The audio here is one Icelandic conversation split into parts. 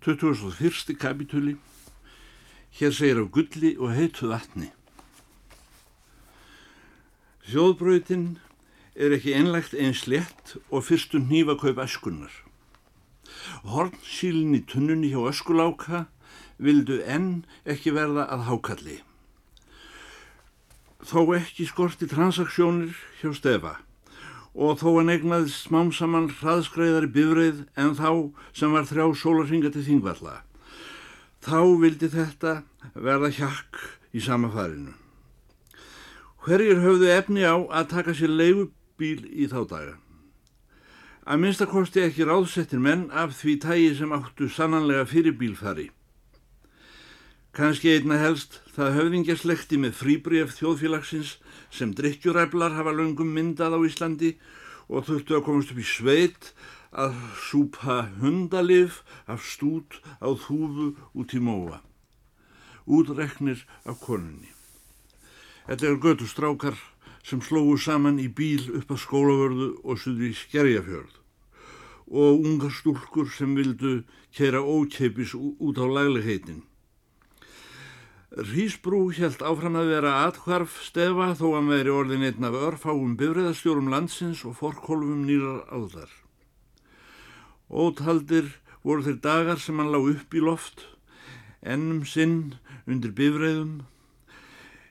21. kapitúli. Hér segir af gulli og heitu vatni. Þjóðbröytin er ekki einlegt eins létt og fyrstu nývakaup öskunnar. Hornsílin í tunnunni hjá öskuláka vildu enn ekki verða að hákalli. Þó ekki skorti transaksjónir hjá stefa og þó hann egnaði smám saman hraðskreiðari bifreið en þá sem var þrjá sólarhinga til þingvalla. Þá vildi þetta verða hjakk í sama farinu. Hverjir höfðu efni á að taka sér leigubíl í þá daga? Að minnstakosti ekki ráðsettir menn af því tægi sem áttu sannanlega fyrir bílfari. Kanski einna helst það höfðingjaslekti með fríbref þjóðfélagsins sem drikkjuræflar hafa löngum myndað á Íslandi og þurftu að komast upp í sveit að súpa hundalif af stút á þúfu út í móa. Útreknir af konunni. Þetta er götu strákar sem slógu saman í bíl upp að skólavörðu og suður í skerjafjörð og unga stúlkur sem vildu kera ókeipis út á laglegheitin. Rísbrú helt áfram að vera atkvarf stefa þó að meðri orðin einn af örfáum bifræðastjórum landsins og forkólfum nýrar áðar. Ótaldir voru þeir dagar sem hann lág upp í loft, ennum sinn undir bifræðum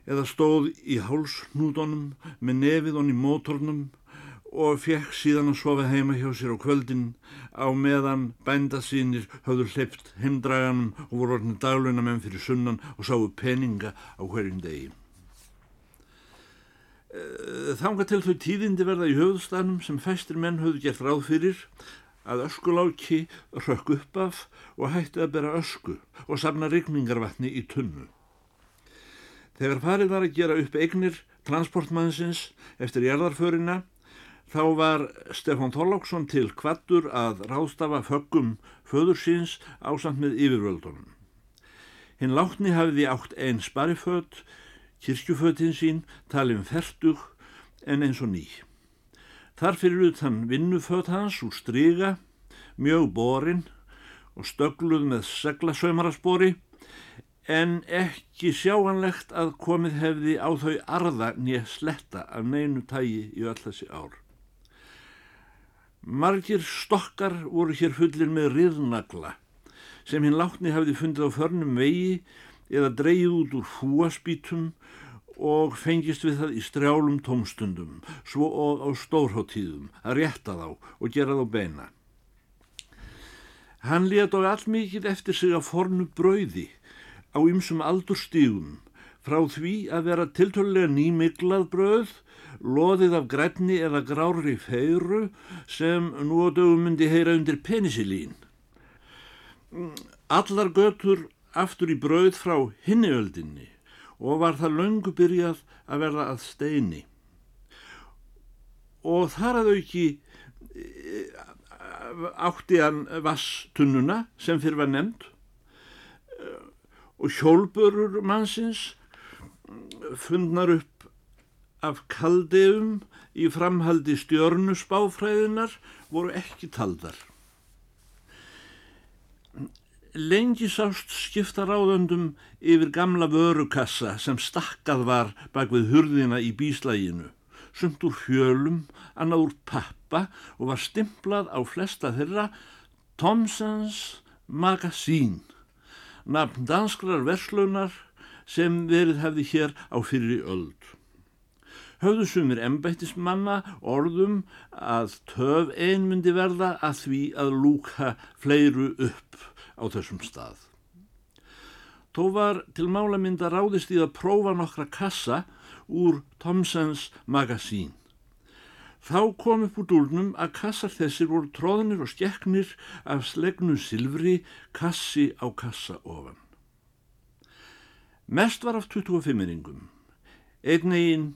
eða stóð í hálsnútonum með nefið honni mótornum og fekk síðan að sofa heima hjá sér á kvöldin á meðan bændasínir höfðu hleypt heimdraganum og voru orðin daglunamenn fyrir sunnan og sáu peninga á hverjum degi. Eh, Þanga til þau tíðindi verða í höfðstanum sem fæstir menn höfðu gert ráð fyrir að öskuláki rökk upp af og hætti að bera ösku og safna rigningarvatni í tunnu. Þegar farið var að gera upp eignir transportmannsins eftir jarðarförina Þá var Stefán Þorláksson til kvattur að ráðstafa föggum föður síns ásamt með yfirvöldunum. Hinn látni hafiði átt einn sparifödd, kirkjuföddin sín, talin færtug en eins og ný. Þar fyrir utan vinnufödd hans úr stryga, mjög borin og stögluð með seglasaumarasbori en ekki sjáanlegt að komið hefði á þau arða nýja sletta af neinu tægi í öll þessi ár. Margir stokkar voru hér fullir með riðnagla sem hinn látni hafði fundið á förnum vegi eða dreyið út úr húaspítum og fengist við það í strjálum tómstundum, svo og á stórháttíðum, að rétta þá og gera þá beina. Hann létt á allmikið eftir sig að fornu brauði á ymsum aldurstígum, frá því að vera tiltölulega nýmiglað brauð loðið af grænni eða grári feiru sem nú á dögum myndi heyra undir penisilín. Allar götur aftur í brauð frá hinniöldinni og var það löngu byrjað að verða að steini. Og þar að auki eh, átti hann vasstunnuna sem fyrir var nefnd eh, og hjólburur mannsins fundnar upp af kaldeum í framhaldi stjörnusbáfræðinar voru ekki taldar. Lengi sást skipta ráðöndum yfir gamla vörukassa sem stakkað var bak við hurðina í bíslæginu, sumt úr hjölum, annað úr pappa og var stimplað á flesta þeirra Thomsons Magazine, nafn danskrar verslaunar sem verið hefði hér á fyrir öld höfðu sumir embættismanna orðum að töf ein myndi verða að því að lúka fleiru upp á þessum stað. Þó var til málamynda ráðist í að prófa nokkra kassa úr Thomsons magasín. Þá kom upp úr dúlnum að kassar þessir voru tróðnir og skekknir af slegnu silfri kassi á kassa ofan. Mest var af 25-ringum. Einn eginn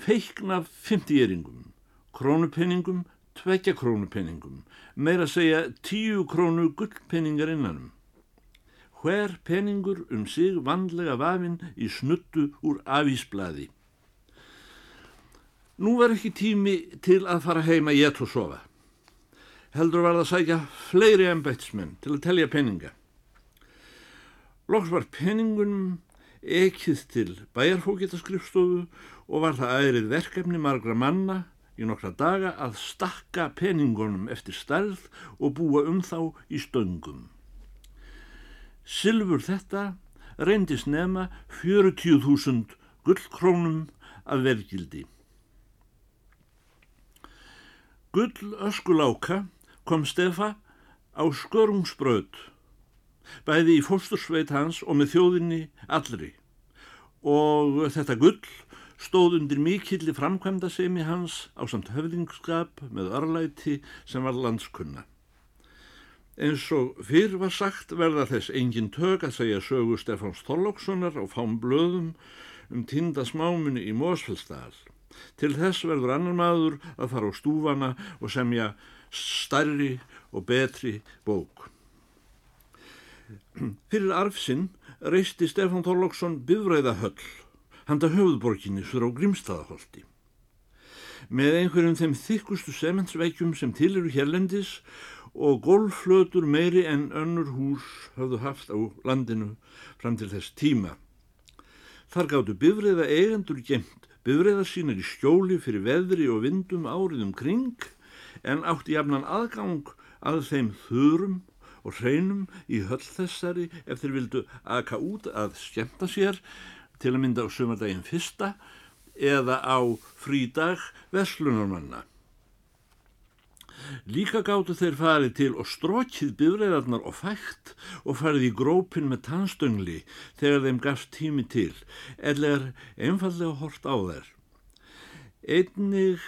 feikna 50-eringum, krónupenningum, tvekja krónupenningum, meira að segja tíu krónu gullpenningar innanum. Hver penningur um sig vandlega vafinn í snuttu úr afísblaði. Nú var ekki tími til að fara heima ég og sofa. Heldur var það að sækja fleiri embætsmenn til að telja penninga. Loks var peningunum ekið til bæjarfókitarskrifstofu og var það aðrið verkefni margra manna í nokkra daga að stakka peningunum eftir stærð og búa um þá í stöngum. Silfur þetta reyndist nefna 40.000 gullkrónum af vergildi. Gull öskuláka kom Stefa á skörungsbröð, bæði í fóstursveit hans og með þjóðinni allri og þetta gull stóð undir mikilli framkvæmda semi hans á samt höfðingskap með örlæti sem var landskunna. Eins og fyrr var sagt verða þess engin tök að segja sögu Stefáns Þorlókssonar og fám blöðum um tinda smámunni í Mósfellsdal. Til þess verður annar maður að fara á stúfana og semja starri og betri bók. Fyrir arfsinn reisti Stefán Þorlóksson bifræðahöll handa höfðborginni sur á Grímstaðaholti. Með einhverjum þeim þykkustu sementsveikjum sem til eru hérlendis og golfflötur meiri en önnur hús höfðu haft á landinu fram til þess tíma. Þar gáttu bifriða eigendur gemt bifriða sínar í skjóli fyrir veðri og vindum áriðum kring en átti jafnan aðgang að þeim þurum og hreinum í höll þessari ef þeir vildu aka út að skemta sér til að mynda á sömardaginn fyrsta eða á frídag veslunarmanna. Líka gáttu þeir farið til og strókið bifræðarnar og fætt og farið í grópin með tannstöngli þegar þeim gafst tími til, eða er einfallega hort á þær. Einnig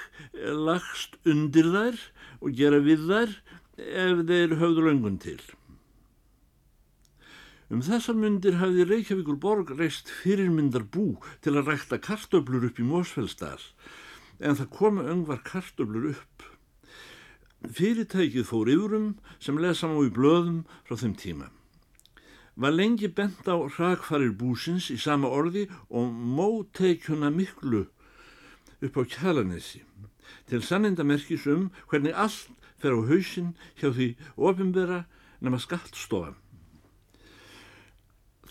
lagst undir þær og gera við þær ef þeir höfðu löngun til. Um þessar myndir hafði Reykjavíkur borg reist fyrirmyndar bú til að rækta kartöblur upp í Mósfellsdal en það komu öngvar kartöblur upp. Fyrirtækið fór yfurum sem lesa má í blöðum frá þeim tíma. Var lengi bent á hrakfarir búsins í sama orði og móteikjuna miklu upp á kjalanessi til sannindamerkis um hvernig allt fer á hausin hjá því ofinbera nema skattstofan.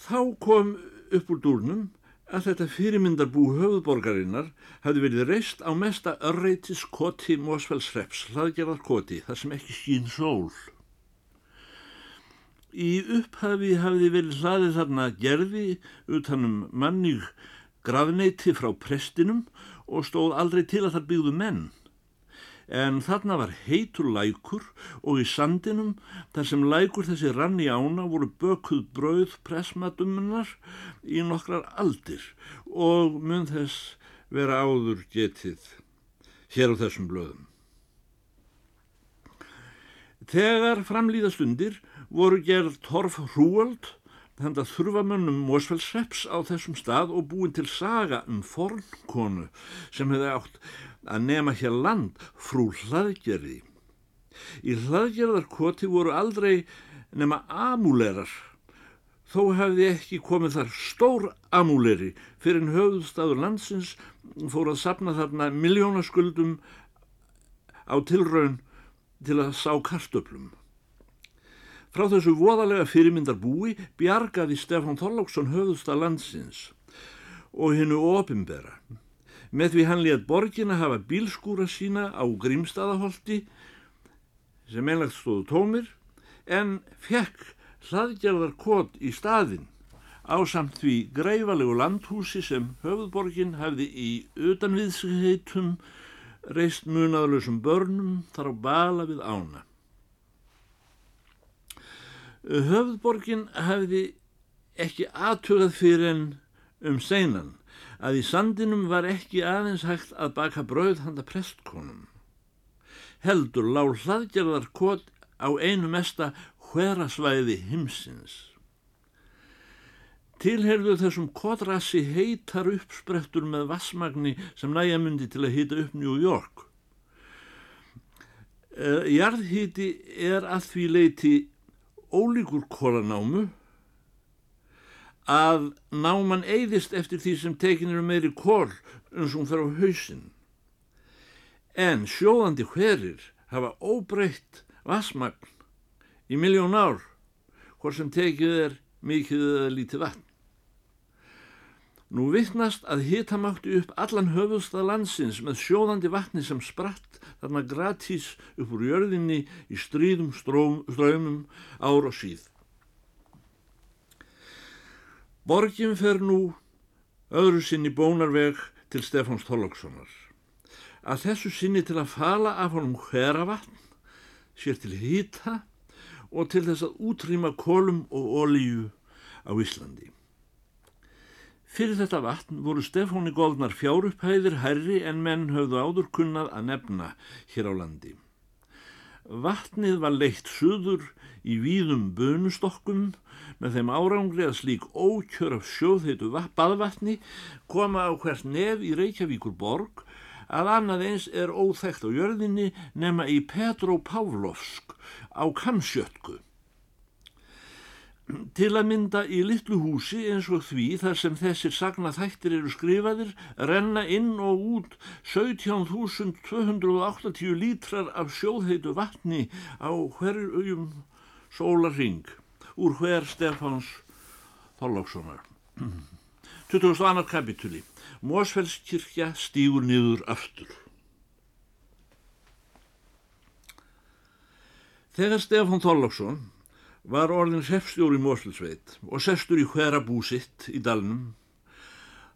Þá kom upp úr dúrnum að þetta fyrirmyndarbú höfuðborgarinnar hafi verið reist á mesta örreitis koti Mósfellsreps, hlaðgerðarkoti, þar sem ekki skýn sól. Í upphafi hafiði verið hlaðið þarna gerði utanum mannig grafneiti frá prestinum og stóð aldrei til að þar byggðu menn en þarna var heitur lækur og í sandinum þar sem lækur þessi rann í ána voru bökuð brauð pressmatumnar í nokkrar aldir og mun þess vera áður getið hér á þessum blöðum. Þegar framlýðastundir voru gerð torf hrúald að þurfamönnum Mósfellsreps á þessum stað og búin til saga um fornkonu sem hefði átt að nema hér land frú hlaðgerði. Í hlaðgerðarkoti voru aldrei nema amúlerar, þó hefði ekki komið þar stór amúleri fyrir en höfðstaður landsins fór að sapna þarna miljónaskuldum á tilraun til að sá kartöflum. Frá þessu voðalega fyrirmyndar búi bjargaði Stefán Þorlóksson höfðstað landsins og hennu opimbera með því hann létt borgin að hafa bílskúra sína á Grímstaðaholti sem einlagt stóðu tómir en fekk hlaðgerðar kót í staðin á samt því greifalegu landhúsi sem höfðborgin hafði í utanviðsheitum reist munaðalösum börnum þar á bala við ána. Höfðborgin hafði ekki aðtugað fyrir en um seinan að í sandinum var ekki aðeins hægt að baka brauð handa prestkonum. Heldur lág hlaðgerðar kot á einu mesta hverasvæði himsins. Tilherðu þessum kotrassi heitar uppsprettur með vassmagni sem næja myndi til að hýta upp New York. Eh, jarðhýti er að því leiti ólíkur kólanámu að náman eyðist eftir því sem tekin eru meiri kól eins og hún fer á hausin. En sjóðandi hverir hafa óbreytt vasmagn í miljón ár, hvort sem tekið er mikið eða lítið vatn. Nú vittnast að hita mátti upp allan höfustað landsins með sjóðandi vatni sem spratt þarna gratís upp úr jörðinni í stríðum ströymum ár og síð. Borgin fer nú öðru sinni bónarveg til Stefáns Þorlókssonar. Að þessu sinni til að fala af honum hveravatn, sér til hýta og til þess að útrýma kolum og olíu á Íslandi. Fyrir þetta vatn voru Stefóni Góldnar fjárupphæðir herri en menn höfðu áður kunnað að nefna hér á landi. Vatnið var leitt suður í víðum bönustokkum með þeim árangri að slík ókjör af sjóðheitu baðvatni koma á hvert nef í Reykjavíkur borg að annað eins er óþægt á jörðinni nema í Petropavlovsk á Kamsjötku. Til að mynda í litlu húsi eins og því þar sem þessir sagna þættir eru skrifaðir renna inn og út 17.280 lítrar af sjóðheitu vatni á hverjum sólaring úr hver Stefáns Þorlókssonar. 22. kapitúli Mósfellskirkja stígur niður aftur. Þegar Stefán Þorlóksson var orðin sefstjóri Moslsveit og sestur í hvera búsitt í dalnum.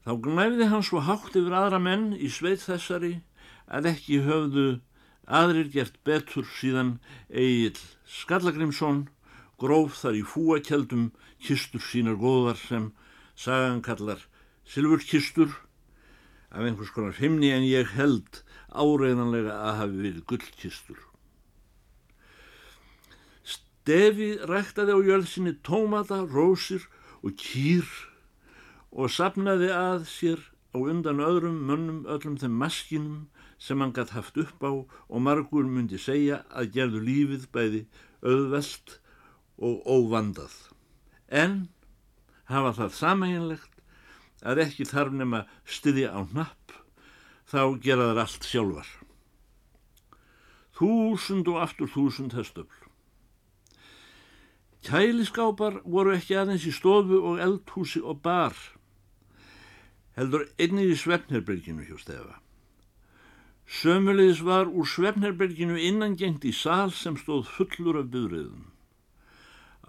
Þá gnæfði hann svo hátt yfir aðra menn í sveit þessari að ekki höfðu aðrir gert betur síðan Egil Skallagrimsson gróf þar í fúakjaldum kistur sínar góðar sem sagan kallar silfurkistur af einhvers konar himni en ég held áreiðanlega að hafi verið gullkistur. Devi ræktaði á jörð sinni tómata, rósir og kýr og sapnaði að sér á undan öðrum mönnum öllum þeim maskinum sem hann gætt haft upp á og margur myndi segja að gerðu lífið bæði auðvelt og óvandað. En hafa það samæginlegt að ekki þarf nema styðja á napp, þá gera þar allt sjálfar. Þúsund og aftur þúsund hestöfl. Kæliskápar voru ekki aðeins í stofu og eldhúsi og bar, heldur einnið í svefnherberginu hjá Stefa. Sömulegis var úr svefnherberginu innangengt í sál sem stóð fullur af byðröðum.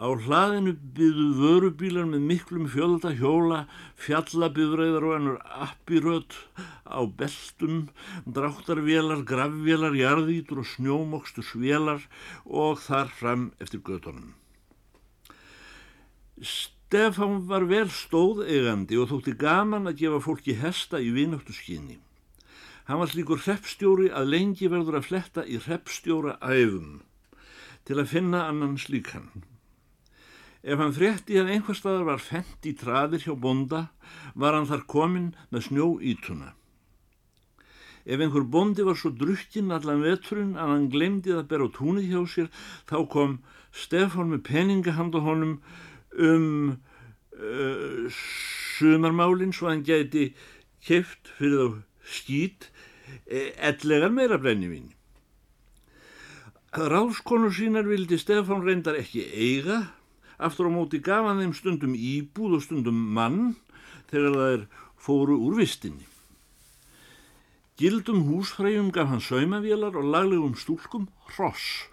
Á hlaðinu byðu vörubílar með miklum fjölda hjóla, fjallabyrðræðar og ennur appiröð á beltum, dráttarvélar, gravvélar, jarðítur og snjómokstusvélar og þar fram eftir gödunum. Stefán var vel stóð eigandi og þótti gaman að gefa fólki hesta í vináttu skinni. Hann var slíkur hreppstjóri að lengi verður að fletta í hreppstjóra æfum til að finna annan slíkan. Ef hann frétti að einhver staðar var fendt í traðir hjá bonda, var hann þar komin með snjó ítuna. Ef einhver bondi var svo drukkinn allan veturinn að hann glemdi að bera á túnið hjá sér, þá kom Stefán með peningahand á honum um uh, sumarmálinn svo hann gæti keft fyrir þá skýt e, ellegar meira brennivín. Ráðskonu sínar vildi Stefán reyndar ekki eiga, aftur á móti gaf hann þeim stundum íbúð og stundum mann þegar það er fóru úr vistinni. Gildum húsfræjum gaf hann saumavélar og laglegum stúlkum hross.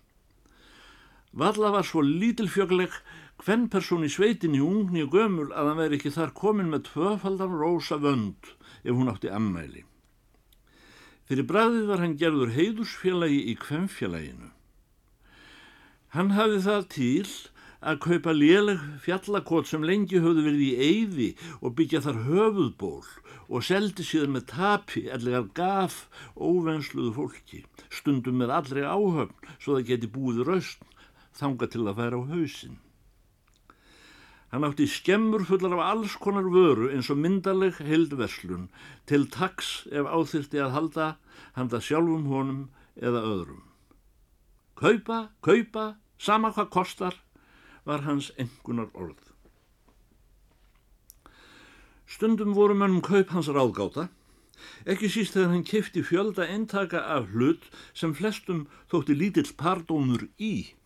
Valla var svo lítilfjögleg Hvenn person í sveitinni ungni og gömul að hann veri ekki þar komin með tvöfaldan rosa vönd ef hún átti ammæli. Fyrir bræðið var hann gerður heiðusfélagi í kvemmfélaginu. Hann hafði það til að kaupa léleg fjallakot sem lengi höfðu verið í eyði og byggja þar höfuðból og seldi síðan með tapi ellegar gaf óvensluðu fólki, stundum með allri áhöfn svo það geti búið raust þanga til að færa á hausin. Hann átti skemmur fullar af alls konar vöru eins og myndaleg heildverslun til taks ef áþyrti að halda handa sjálfum honum eða öðrum. Kaupa, kaupa, sama hvað kostar, var hans engunar orð. Stundum voru mönnum kaup hans ráðgáta, ekki síst þegar hann kefti fjölda eintaka af hlut sem flestum þótti lítill pardónur í.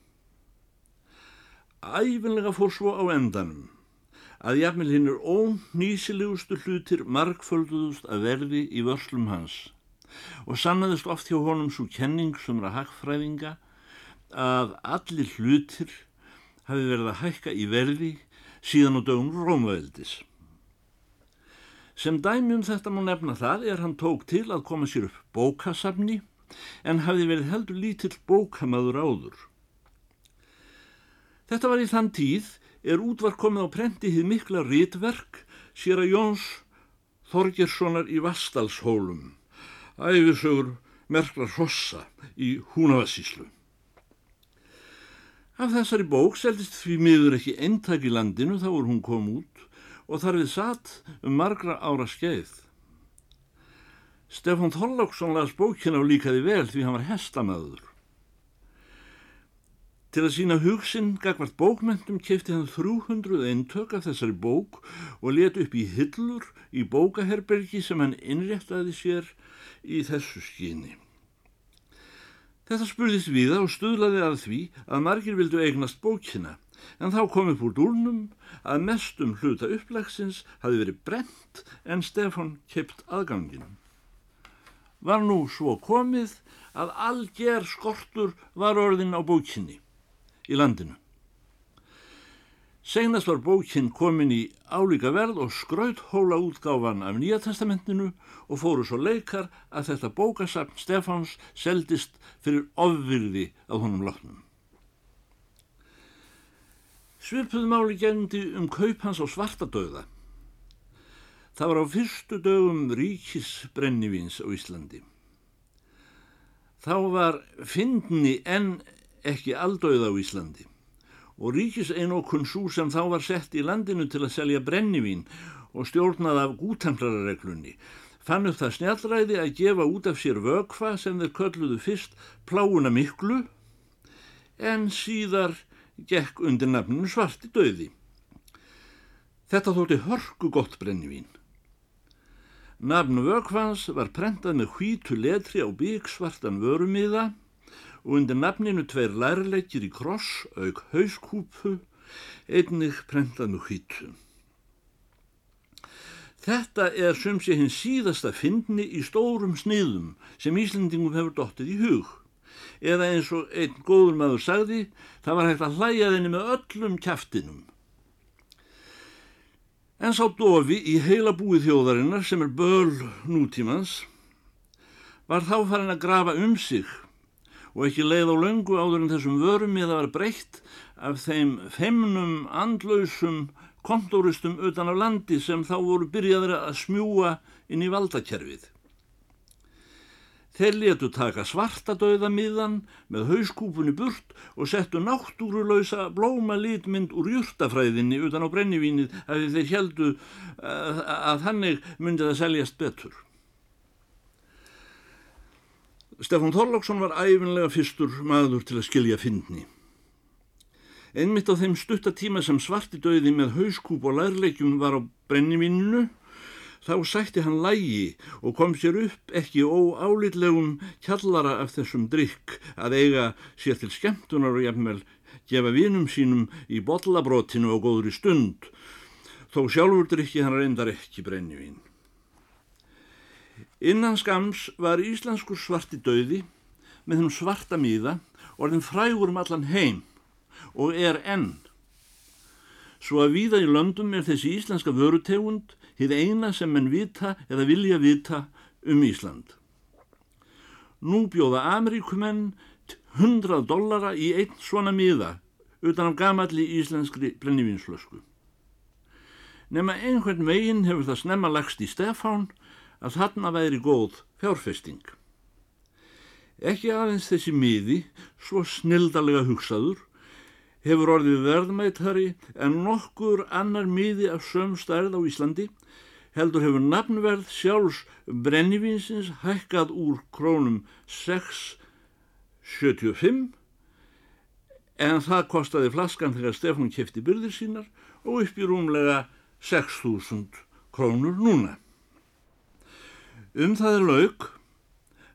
Æfinlega fór svo á endanum að jafnvel hinn er ónýsilegustu hlutir markfölduðust að verði í vörslum hans og sannaðist oft hjá honum svo kenning sem að hagfræðinga að allir hlutir hafi verið að hækka í verði síðan á dögum Rómaveldis. Sem dæmi um þetta má nefna það er hann tók til að koma sér upp bókasafni en hafi verið heldur lítill bókamaður áður. Þetta var í þann tíð er útvar komið á prenti hið mikla rítverk sér að Jóns Þorgerssonar í Vastalshólum, æfisögur merklar hossa í Húnavassíslu. Af þessari bók seldist því miður ekki eintak í landinu þá er hún kom út og þar við satt um margra ára skeið. Stefán Þorláksson las bókin á líkaði vel því hann var hestamöður. Til að sína hugsin gagvart bókmentum kefti hann 300 eintök af þessari bók og let upp í hyllur í bókaherbergi sem hann innréttaði sér í þessu skýni. Þetta spurðist viða og stuðlaði að því að margir vildu eignast bókina en þá kom upp úr dúrnum að mestum hluta upplegsins hafi verið brent en Stefan keipt aðgangin. Var nú svo komið að alger skortur var orðin á bókinni í landinu. Segnast var bókinn komin í álíka verð og skraut hóla útgáfan af Nýja testamentinu og fóru svo leikar að þetta bókasafn Stefáns seldist fyrir ofvirði að honum látnum. Svipuð máli gendi um kaup hans á svartadauða. Það var á fyrstu dögum ríkisbrennivíns á Íslandi. Þá var fyndni en ekki aldauða á Íslandi og ríkiseinokun svo sem þá var sett í landinu til að selja brennivín og stjórnað af gútemplarareglunni fann upp það snjallræði að gefa út af sér vökfa sem þeir kölluðu fyrst pláuna miklu en síðar gekk undir nafninu svarti döði. Þetta þótti hörku gott brennivín. Nafn vökfans var prentað með hvítu letri á byggsvartan vörumiða og undir nafninu tveir lærleikir í kross, auk hauskúpu, einnig prentað með hvítu. Þetta er sem sé hinn síðasta fyndni í stórum sniðum sem Íslandingum hefur dottið í hug. Eða eins og einn góður maður sagði, það var hægt að hlæja þenni með öllum kæftinum. En sá dofi í heila búið þjóðarinnar sem er böl nútímans var þá farin að grafa um sig og ekki leið á löngu áður en þessum vörum það var breytt af þeim feimnum, andlausum kontóristum utan af landi sem þá voru byrjaður að smjúa inn í valdakerfið. Þeir letu taka svartadauða miðan með hauskúpunni burt og settu náttúrulöysa blóma lítmynd úr júrtafræðinni utan á brennivínið að þeir heldu að, að þannig myndi það seljast betur. Stefán Þorlóksson var æfinlega fyrstur maður til að skilja fyndni. Einmitt á þeim stuttatíma sem svarti döði með hauskúp og lærleikjum var á brennivíninu, þá sætti hann lægi og kom sér upp ekki óálitlegum kjallara af þessum drikk að eiga sér til skemmtunar og jafnvel gefa vinum sínum í bollabrotinu og góður í stund, þó sjálfur drikki hann reyndar ekki brennivín. Innan skams var íslenskur svarti döði með þeim svarta míða orðin frægur um allan heim og er enn. Svo að víða í löndum er þessi íslenska vörutegund hið eina sem menn vita eða vilja vita um Ísland. Nú bjóða Ameríkumenn 100 dollara í einn svona míða utan af gamalli íslenskri brennivinslösku. Nefna einhvern veginn hefur það snemma lagst í Stefán að þarna væri góð fjárfesting. Ekki aðeins þessi miði, svo snildalega hugsaður, hefur orðið verðmættari en nokkur annar miði af sömstærð á Íslandi, heldur hefur nafnverð sjálfs brennivinsins hækkað úr krónum 6,75 en það kostiði flaskan þegar Stefán kefti byrðir sínar og upp í rúmlega 6.000 krónur núna. Um það er laug,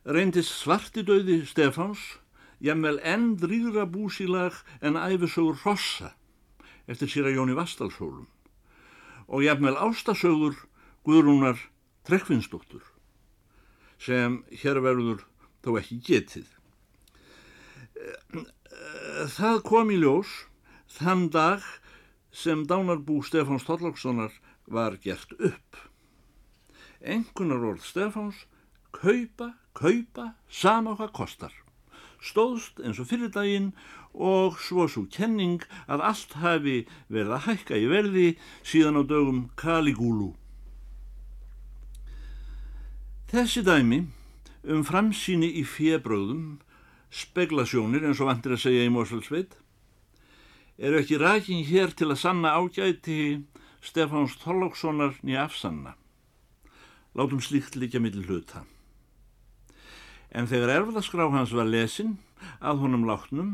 reyndist svartidauði Stefáns, jæmmel enn drýra búsílag en æfisögur Rossa eftir síra Jóni Vastalshólum og jafnvel ástasögur Guðrúnar Trekvinsdóttur sem hér verður þó ekki getið. Það kom í ljós þann dag sem dánarbú Stefáns Tollakssonar var gert upp. Engunar orð Stefáns kaupa, kaupa, sama hvað kostar. Stóðst eins og fyrir daginn og svo svo kenning að allt hafi verið að hækka í verði síðan á dögum Kaligúlu. Þessi dæmi um framsýni í fjebröðum, speglasjónir eins og vantir að segja í Mosfellsveit, eru ekki rækin hér til að sanna ágæti Stefáns Þorlókssonar nýja afsanna. Látum slíkt líka millir hluta. En þegar erfðaskrá hans var lesin, að honum látnum,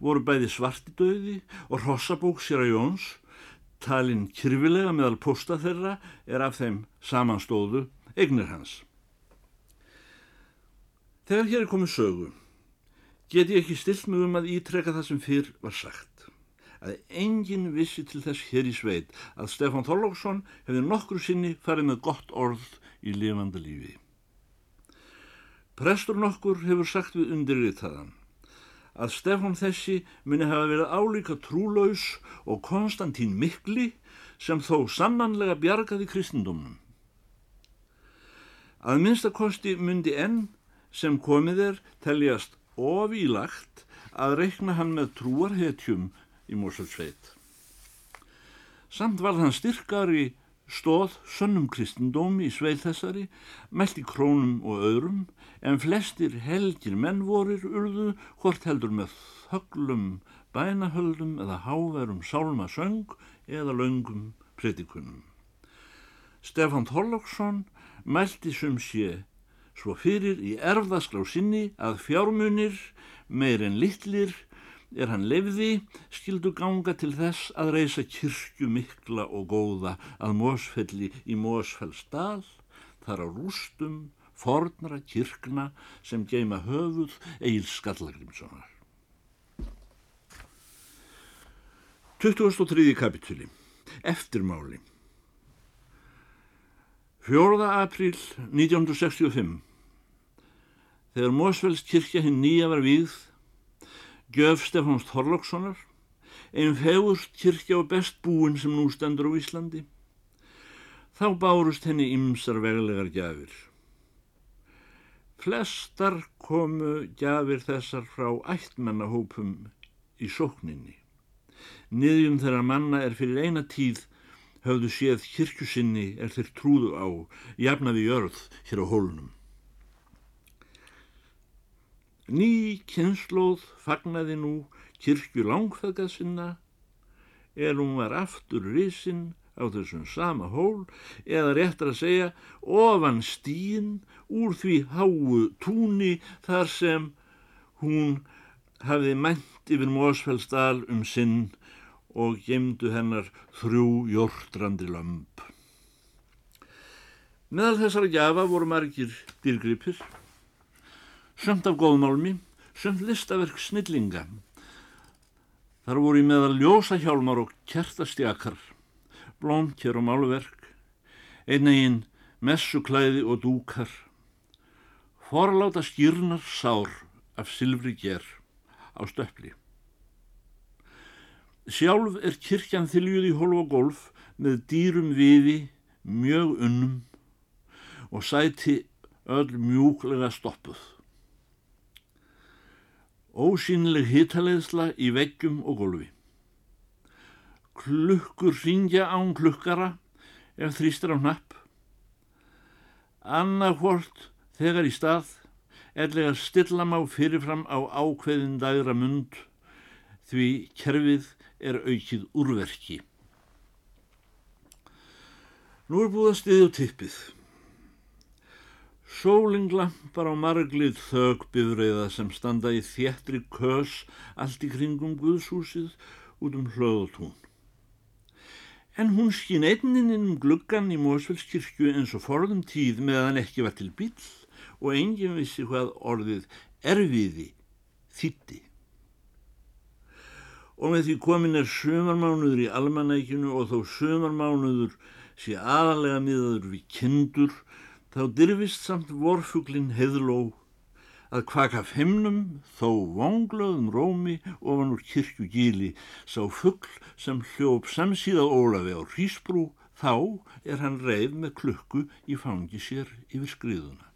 voru bæði svartidauði og rossabók sér að Jóns, talinn kyrfilega meðal posta þeirra er af þeim samanstóðu eignir hans. Þegar hér er komið sögu, get ég ekki stilt mig um að ítreka það sem fyrr var sagt. Að enginn vissi til þess hér í sveit að Stefán Þorlóksson hefði nokkru sinni farið með gott orð í lifanda lífi. Prestur nokkur hefur sagt við undirritaðan að Stefán þessi muni hafa verið álíka trúlaus og Konstantín Mikli sem þó sannanlega bjargaði kristendumnum. Að minnstakosti myndi enn sem komið er teljast ofílagt að reikna hann með trúarhetjum í Mósulsveit. Samt var hann styrkari stóð sönnum kristendómi í sveið þessari, mælti krónum og öðrum, en flestir helgir menn vorir urðu hvort heldur með þöglum, bænahöldum eða háverum sálmasöng eða löngum predikunum. Stefán Þorlóksson mælti sem sé svo fyrir í erfðaskrá sinni að fjármunir meir en litlir er hann lefði, skildu ganga til þess að reysa kirkju mikla og góða að Mósfelli í Mósfellsdal, þar á rústum, fornra kirkna sem geima höfuð Egil Skallagrimssonar. 2003. kapitúli Eftirmáli 4. apríl 1965 Þegar Mósfells kirkja hinn nýja var víð Gjöf Stefáns Þorlókssonar, einn fegurst kirkja og best búin sem nú stendur á Íslandi. Þá bárust henni ymsar veglegar gjafir. Flestar komu gjafir þessar frá ættmennahópum í sókninni. Niðjum þeirra manna er fyrir eina tíð höfðu séð kirkjusinni er þeir trúðu á, jafnaði jörð hér á hólunum. Ný kynnslóð fagnaði nú kirkju langfæðga sinna er hún var aftur risinn á þessum sama hól eða réttar að segja ofan stín úr því háu túni þar sem hún hafði mænt yfir Mósfellsdal um sinn og gemdu hennar þrjú jórdrandi lömp. Meðal þessara gjafa voru margir dýrgripir sömt af góðmálmi, sömt listaverk snillinga. Þar voru í meðal ljósahjálmar og kertastjakar, blómkjör og málverk, einnegin messuklæði og dúkar, forláta skýrnar sár af silfri ger á stöppli. Sjálf er kirkjan þyljuð í hólf og golf með dýrum viði, mjög unnum og sæti öll mjúklega stoppuð. Ósýnileg hitaleðsla í veggjum og gólfi. Klukkur ringja án klukkara ef þrýstur á hnapp. Annarkvort þegar í stað erlega stilla má fyrirfram á ákveðin dagra mund því kerfið er aukið úrverki. Nú er búið að stiðja á tippið. Sólinglampar á marglið þögbyrreiða sem standa í þéttri kös allt í kringum Guðshúsið út um hlöðutún. En hún skín einninn um gluggan í Mósfellskirkju eins og forðum tíð meðan ekki var til bíl og enginn vissi hvað orðið erfiði þýtti. og með því komin er sömarmánuður í almanækjunu og þó sömarmánuður sé aðalega miðaður við kindur þá dyrfist samt vorfuglin heðló að kvaka femnum þó vonglöðum rómi ofan úr kirkju gíli sá fuggl sem hljóp samsíða Ólafi á Hrísbrú þá er hann reið með klukku í fangi sér yfir skriðuna.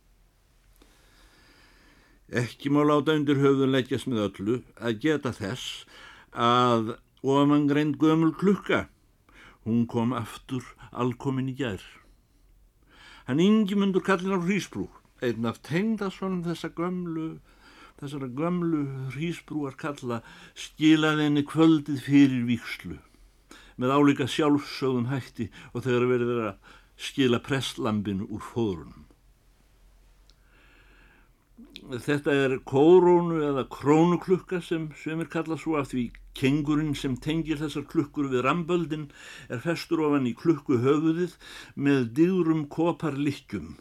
Ekki má láta undir höfðun leggjast með öllu að geta þess að ofangreind gömul klukka, hún kom aftur alkomin í gær. Hann yngi mundur kallin á hrísbrú, einn af tengdasvonum þessa gömlu, þessara gömlu hrísbrúar kalla skilaði henni kvöldið fyrir víkslu með álíka sjálfsögðum hætti og þegar verið að skila presslambinu úr fóðrunum. Þetta er kórónu eða krónuklukka sem semir kalla svo af því kengurinn sem tengir þessar klukkur við ramböldin er festur ofan í klukku höfuðið með dýrum koparlikkjum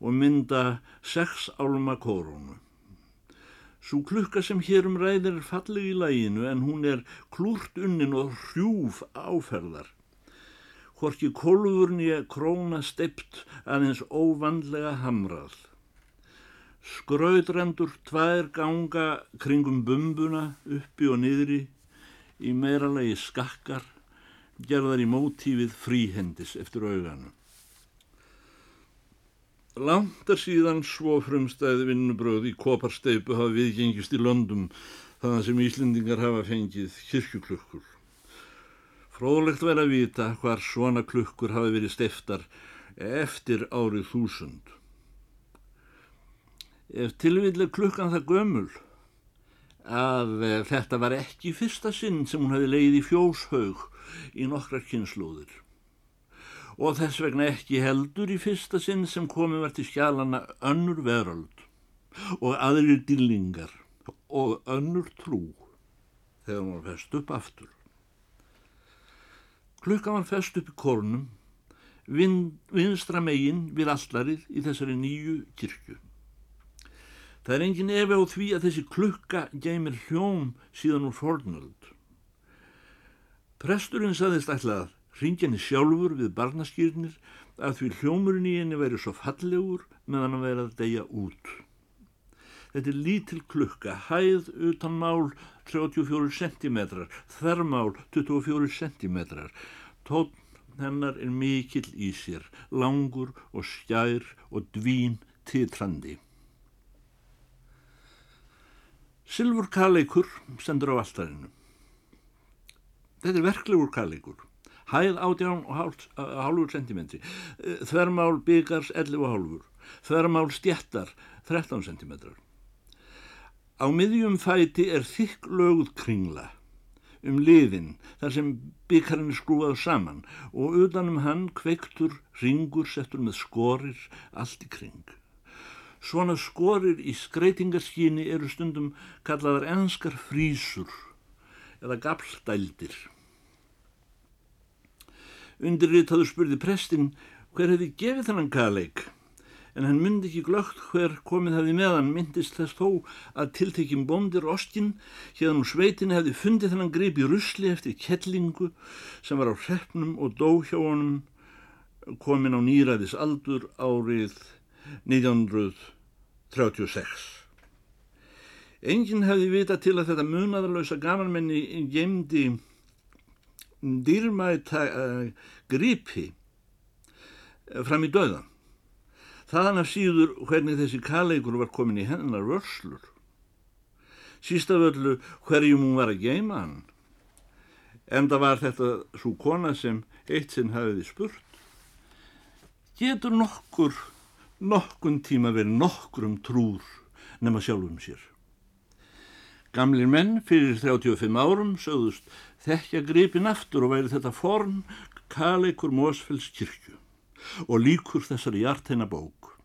og mynda sex álma kórónu. Svo klukka sem hér um ræðir er falleg í læginu en hún er klúrt unnin og hrjúf áferðar. Hvorki kólfurni er króna steipt aðeins óvandlega hamrað. Skrautrendur tvær ganga kringum bumbuna uppi og niðri í meiralegi skakkar gerðar í mótífið fríhendis eftir auganu. Langt er síðan svo frumstæði vinnubröð í koparsteipu hafa viðgengist í löndum þannig sem Íslendingar hafa fengið kirkjuklukkur. Fróðlegt verið að vita hvar svona klukkur hafi verið steiftar eftir árið þúsund tilvillig klukkan það gömul að e, þetta var ekki fyrsta sinn sem hún hefði leið í fjóshaug í nokkrar kynnslóðir og þess vegna ekki heldur í fyrsta sinn sem komið var til skjálana önnur veröld og aðrir dillingar og önnur trú þegar hún var fest upp aftur. Klukkan var fest upp í kornum, vinstra megin við allarið í þessari nýju kirkju. Það er engin efi á því að þessi klukka geymir hljóm síðan úr fornöld. Presturinn saðist ætlað ringjanni sjálfur við barnaskýrnir að því hljómurinn í henni væri svo fallegur meðan að vera að deyja út. Þetta er lítil klukka, hæð utan mál 34 cm, þerrmál 24 cm. Tótt hennar er mikill í sér, langur og skjær og dvín titrandi. Silfur kaleikur sendur á alltarinu. Þetta er verklegur kaleikur. Hæð átján og hálfur centimetri. Þvermál byggars 11 og hálfur. Þvermál stjættar 13 centimetrar. Á miðjum fæti er þykk lögð kringla um liðin þar sem byggarinn er skrúað saman og utanum hann kveiktur ringur settur með skorir allt í kring. Svona skorir í skreitingarskíni eru stundum kallaðar enskar frísur eða gafldældir. Undirritaður spurði prestin hver hefði gefið þennan kaleik en hann myndi ekki glögt hver komið hefði meðan myndist þess þó að tiltekjum bóndir ostinn hérðan úr sveitin hefði fundið þennan grip í rusli eftir kettlingu sem var á hreppnum og dóhjónum komin á nýræðis aldur árið 1936. Enginn hefði vita til að þetta munadarlösa gamanmenni gemdi dýrmæta uh, gripi uh, fram í döðan. Þaðan af síður hvernig þessi kaleikur var komin í hennar vörslur. Sístaföllu hverjum hún var að geima hann. Enda var þetta svo kona sem eitt sinn hafiði spurt. Getur nokkur nokkun tíma verið nokkrum trúr nema sjálfum sér. Gamlir menn fyrir 35 árum sögðust þekkja gripin aftur og væri þetta forn kaleikur Mósfells kirkju og líkur þessari hjarteina bók.